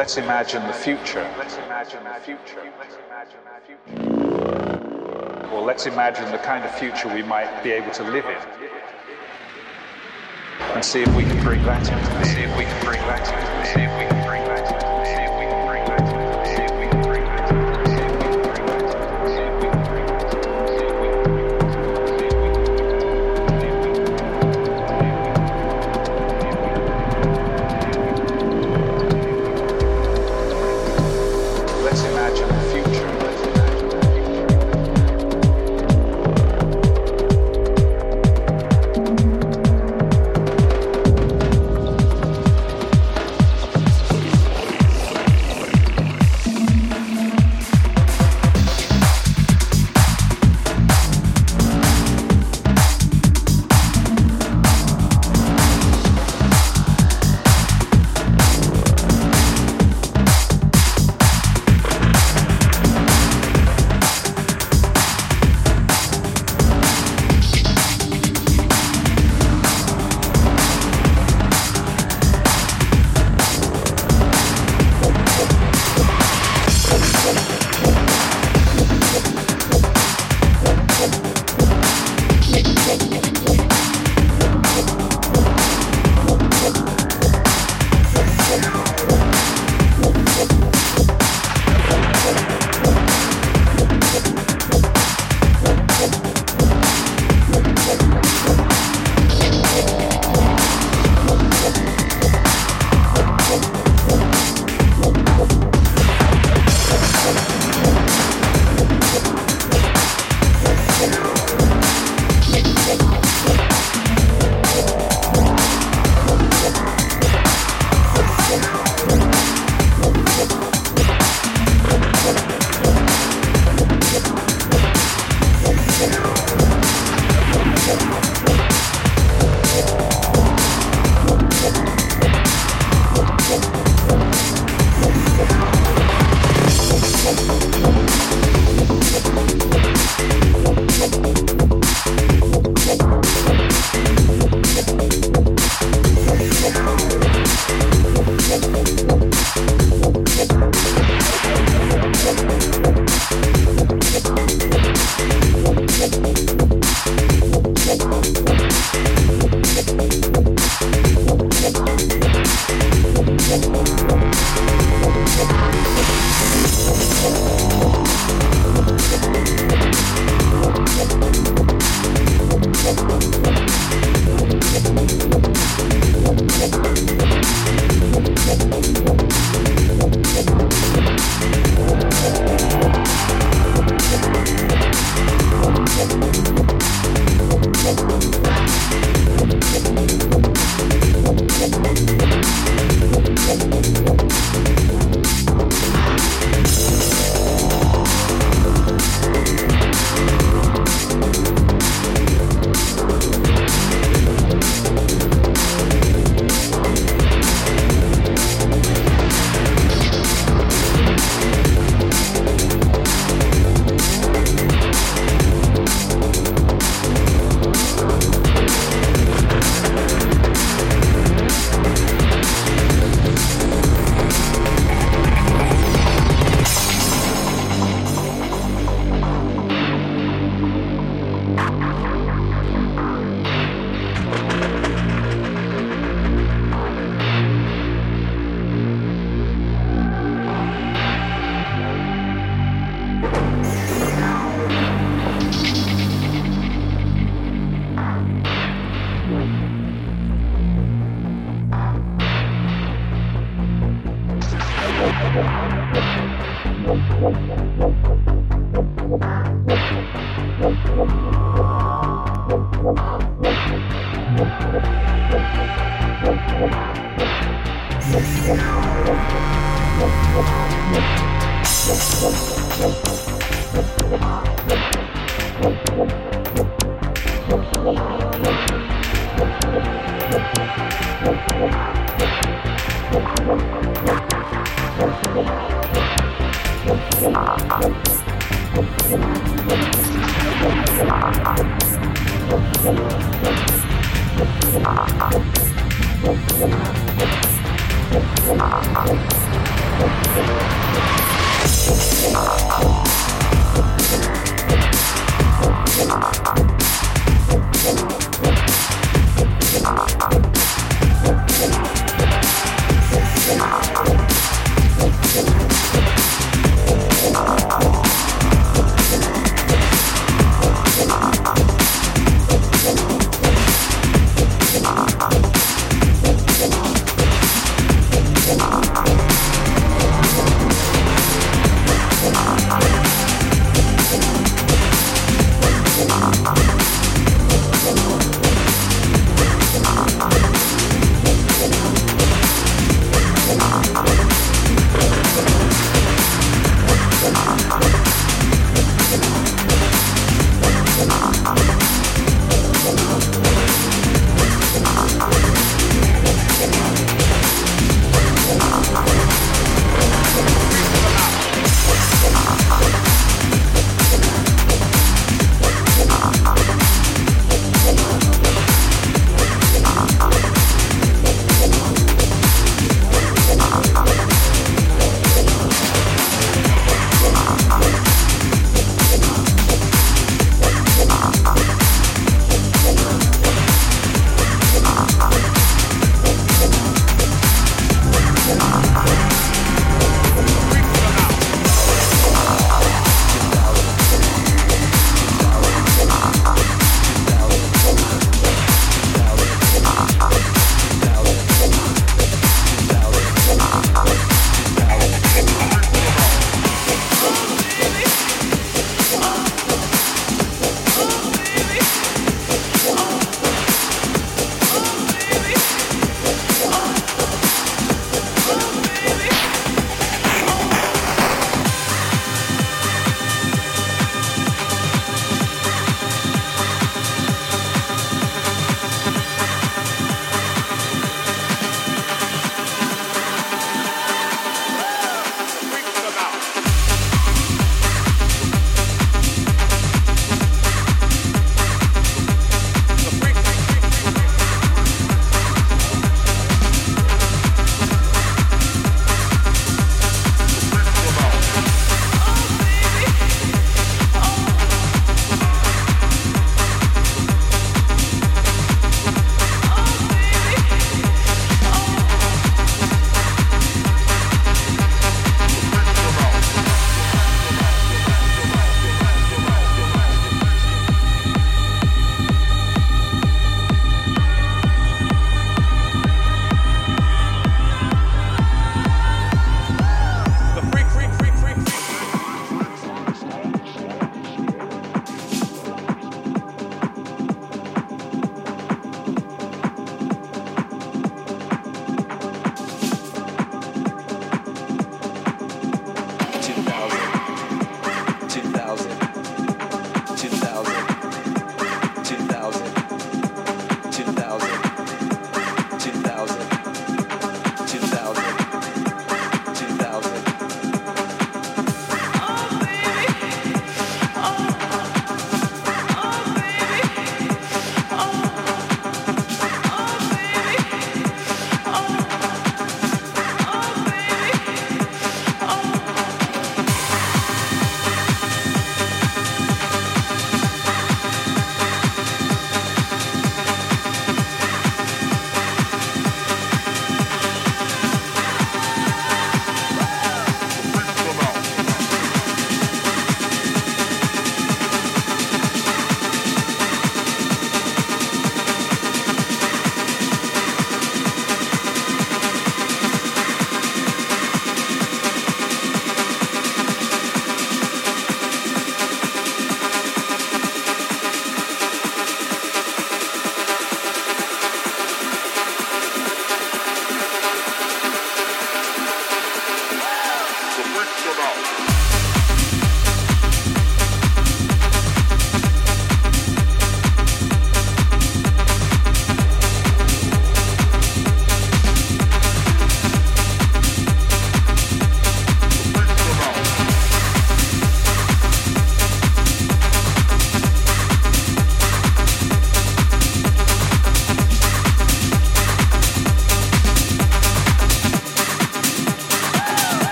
Let's imagine the future. Let's imagine the future. Let's imagine the future. Or let's imagine the kind of future we might be able to live in. And see if we can bring that in. See if we can bring that in. See if we can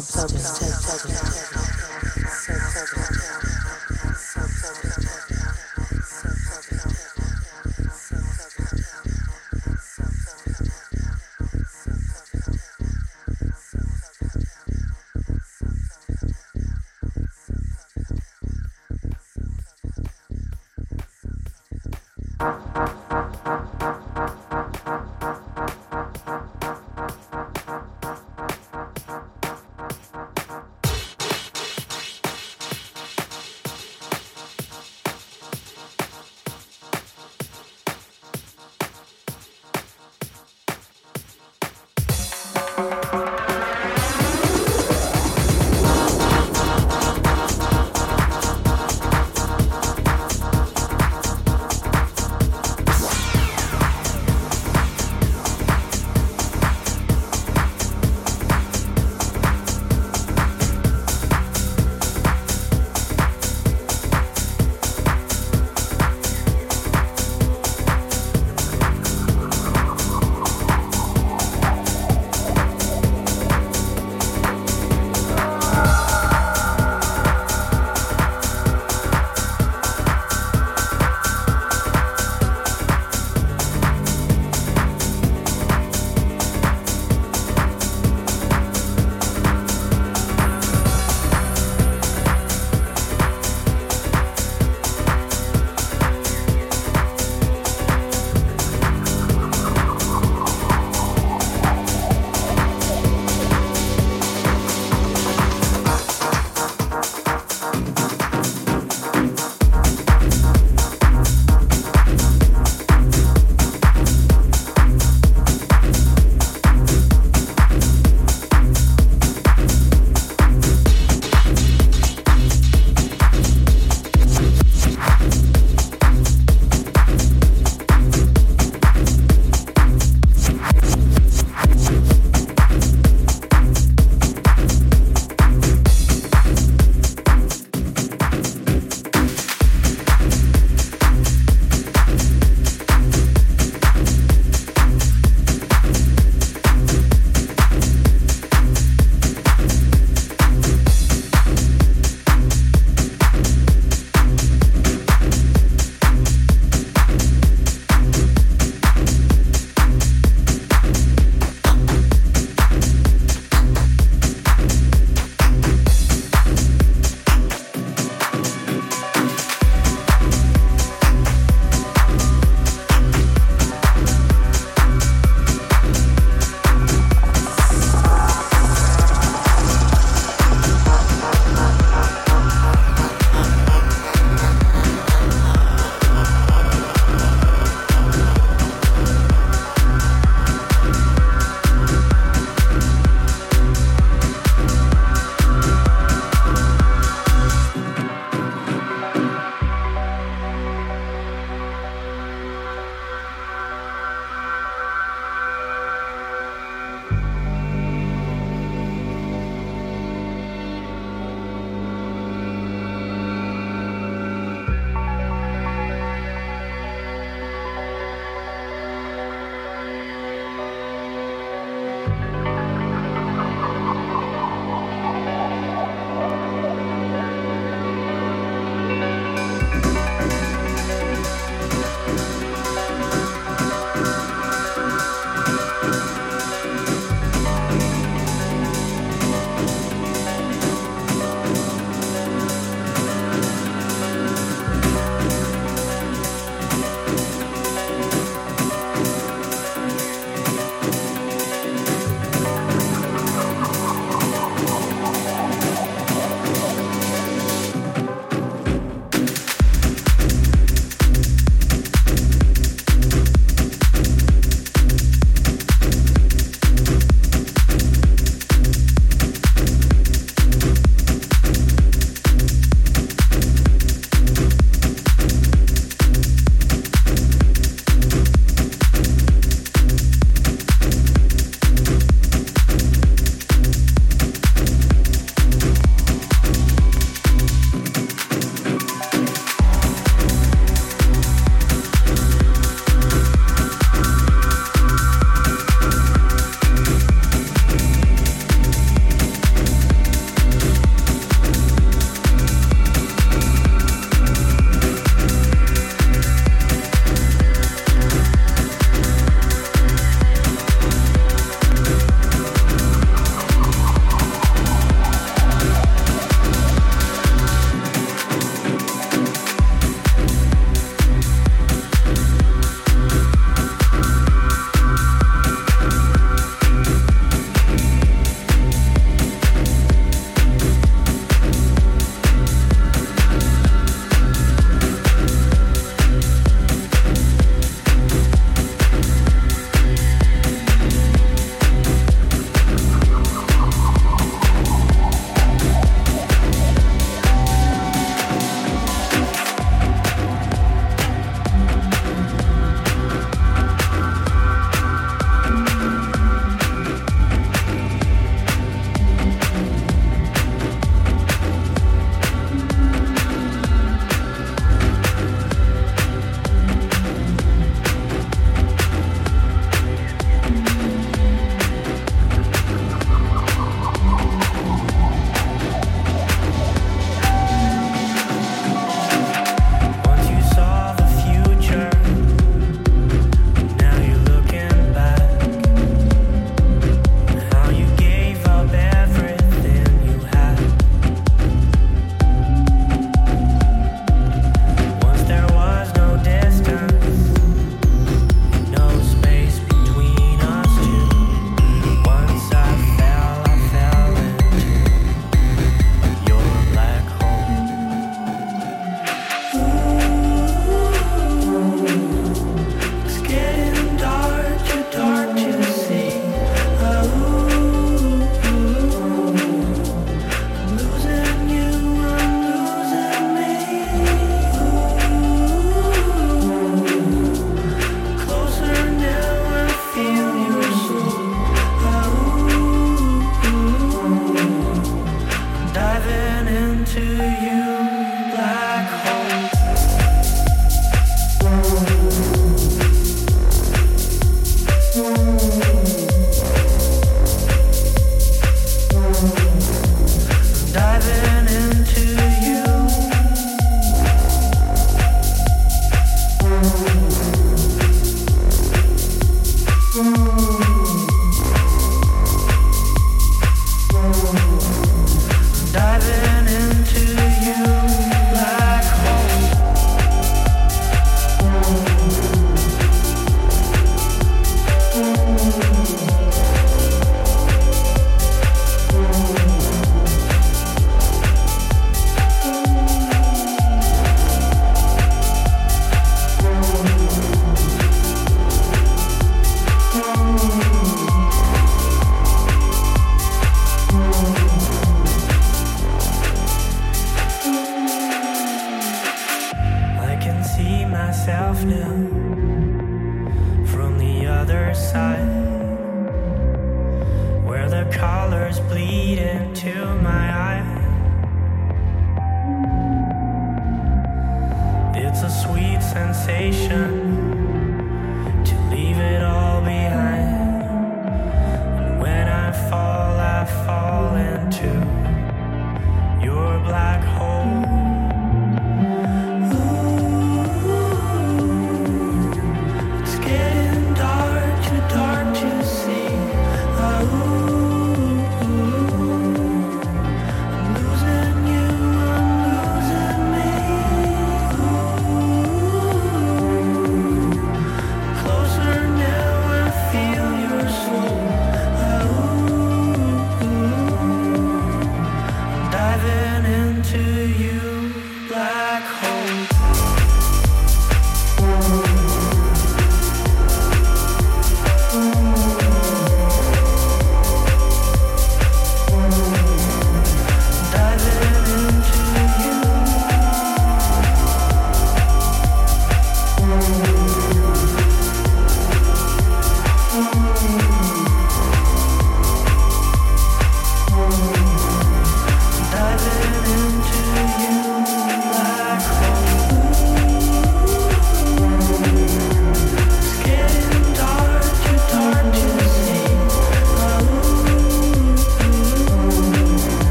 substance. substance.